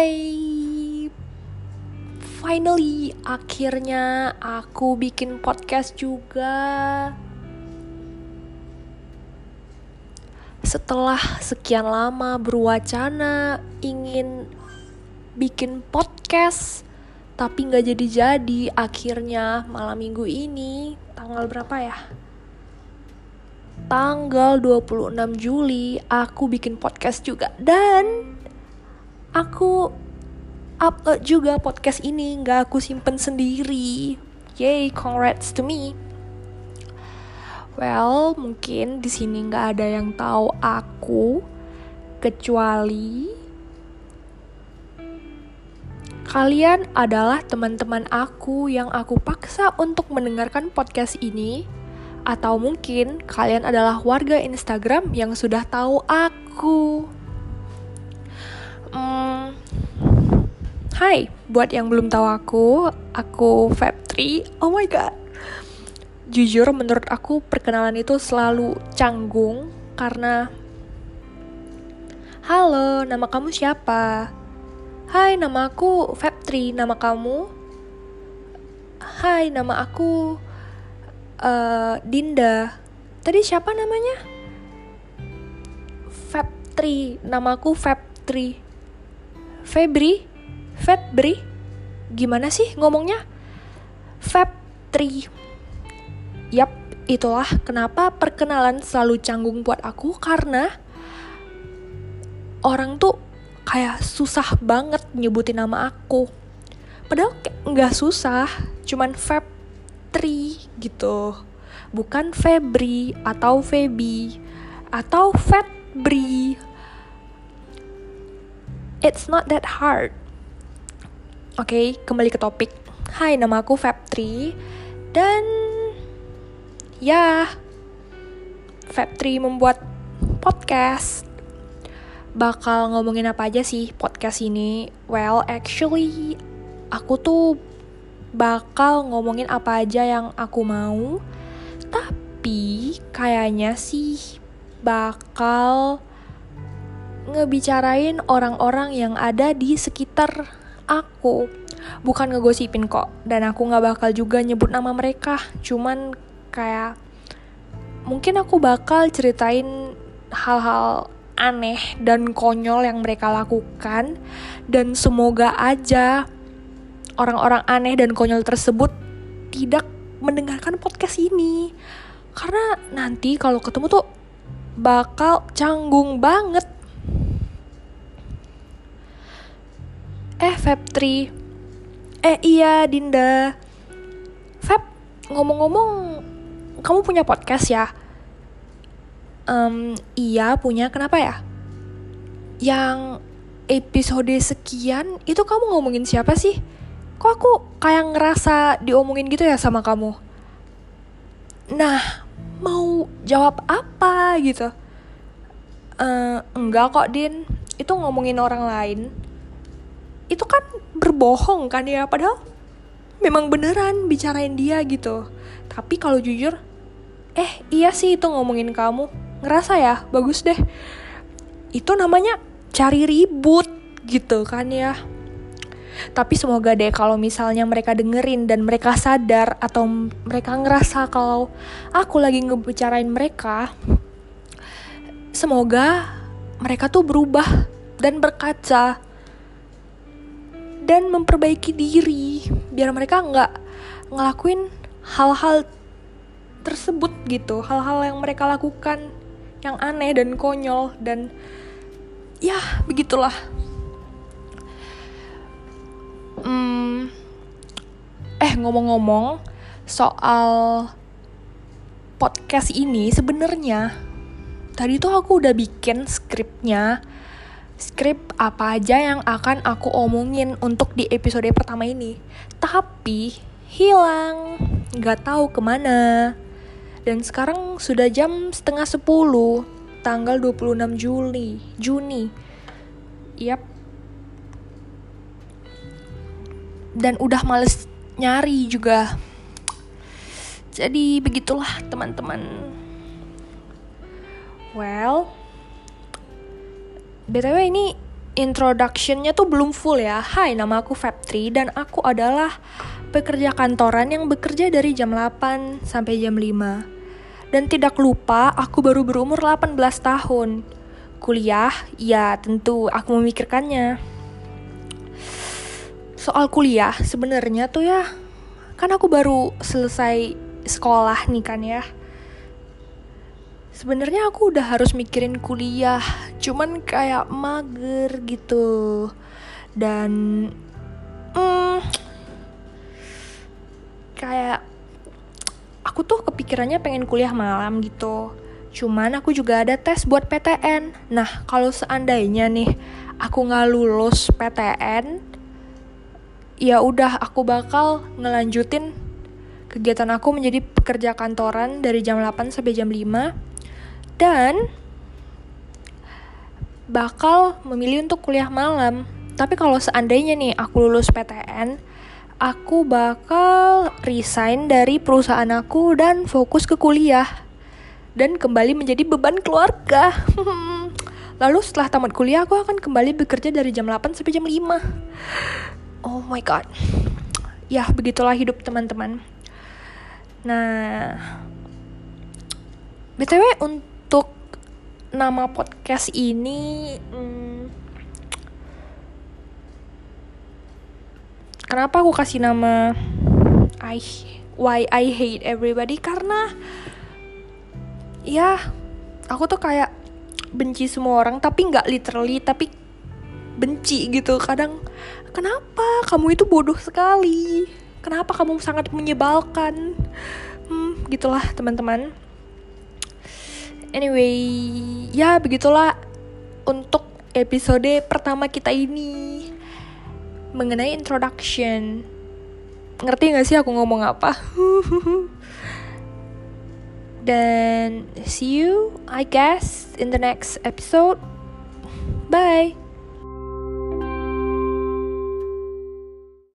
Hai. Finally akhirnya aku bikin podcast juga. Setelah sekian lama berwacana ingin bikin podcast Tapi nggak jadi-jadi akhirnya malam minggu ini Tanggal berapa ya? Tanggal 26 Juli aku bikin podcast juga. Dan aku upload juga podcast ini nggak aku simpen sendiri. Yay congrats to me. Well mungkin di sini nggak ada yang tahu aku kecuali kalian adalah teman-teman aku yang aku paksa untuk mendengarkan podcast ini. Atau mungkin kalian adalah warga Instagram yang sudah tahu aku. Hai, buat yang belum tahu aku, aku Feb3. Oh my god. Jujur menurut aku perkenalan itu selalu canggung karena Halo, nama kamu siapa? Hai, nama aku Feb3. Nama kamu? Hai, nama aku uh, Dinda. Tadi siapa namanya? Feb3. Namaku Feb3. Febri, Febri, gimana sih ngomongnya? Feb 3. Yap, itulah kenapa perkenalan selalu canggung buat aku karena orang tuh kayak susah banget nyebutin nama aku. Padahal nggak susah, cuman Feb 3 gitu. Bukan Febri atau Febi atau Febri it's not that hard. Oke, okay, kembali ke topik. Hai, nama aku Feb3 dan ya Feb3 membuat podcast. Bakal ngomongin apa aja sih podcast ini? Well, actually aku tuh bakal ngomongin apa aja yang aku mau. Tapi kayaknya sih bakal ngebicarain orang-orang yang ada di sekitar aku. Bukan ngegosipin kok dan aku nggak bakal juga nyebut nama mereka. Cuman kayak mungkin aku bakal ceritain hal-hal aneh dan konyol yang mereka lakukan. Dan semoga aja orang-orang aneh dan konyol tersebut tidak mendengarkan podcast ini. Karena nanti kalau ketemu tuh bakal canggung banget Eh Feb 3 Eh iya Dinda Feb ngomong-ngomong Kamu punya podcast ya? Um, iya punya kenapa ya? Yang episode sekian itu kamu ngomongin siapa sih? Kok aku kayak ngerasa diomongin gitu ya sama kamu? Nah, mau jawab apa gitu? Uh, enggak kok Din, itu ngomongin orang lain itu kan berbohong kan ya? Padahal memang beneran bicarain dia gitu. Tapi kalau jujur eh iya sih itu ngomongin kamu. Ngerasa ya? Bagus deh. Itu namanya cari ribut gitu kan ya. Tapi semoga deh kalau misalnya mereka dengerin dan mereka sadar atau mereka ngerasa kalau aku lagi ngebicarain mereka semoga mereka tuh berubah dan berkaca dan memperbaiki diri biar mereka nggak ngelakuin hal-hal tersebut gitu hal-hal yang mereka lakukan yang aneh dan konyol dan ya begitulah. Hmm, eh ngomong-ngomong soal podcast ini sebenarnya tadi tuh aku udah bikin skripnya skrip apa aja yang akan aku omongin untuk di episode pertama ini. Tapi hilang, nggak tahu ke mana. Dan sekarang sudah jam setengah sepuluh, tanggal 26 Juli, Juni. Yap. Dan udah males nyari juga. Jadi begitulah teman-teman. Well, btw ini introductionnya tuh belum full ya. Hai, nama aku Feb3 dan aku adalah pekerja kantoran yang bekerja dari jam 8 sampai jam 5. Dan tidak lupa, aku baru berumur 18 tahun. Kuliah, ya tentu aku memikirkannya. Soal kuliah, sebenarnya tuh ya, kan aku baru selesai sekolah nih kan ya sebenarnya aku udah harus mikirin kuliah cuman kayak mager gitu. Dan hmm, kayak aku tuh kepikirannya pengen kuliah malam gitu. Cuman aku juga ada tes buat PTN nah kalau seandainya nih aku nggak lulus PTN ya udah aku bakal ngelanjutin kegiatan aku menjadi pekerja kantoran dari jam 8 sampai jam 5 dan bakal memilih untuk kuliah malam. Tapi kalau seandainya nih aku lulus PTN, aku bakal resign dari perusahaan aku dan fokus ke kuliah dan kembali menjadi beban keluarga. Lalu setelah tamat kuliah aku akan kembali bekerja dari jam 8 sampai jam 5. Oh my god. Ya, begitulah hidup teman-teman. Nah, BTW untuk nama podcast ini hmm, kenapa aku kasih nama I Why I Hate Everybody? Karena ya aku tuh kayak benci semua orang tapi nggak literally tapi benci gitu. Kadang kenapa kamu itu bodoh sekali? Kenapa kamu sangat menyebalkan? Hmm, gitulah teman-teman anyway ya begitulah untuk episode pertama kita ini. Mengenai introduction. Ngerti gak sih aku ngomong apa? Dan see you I guess in the next episode. Bye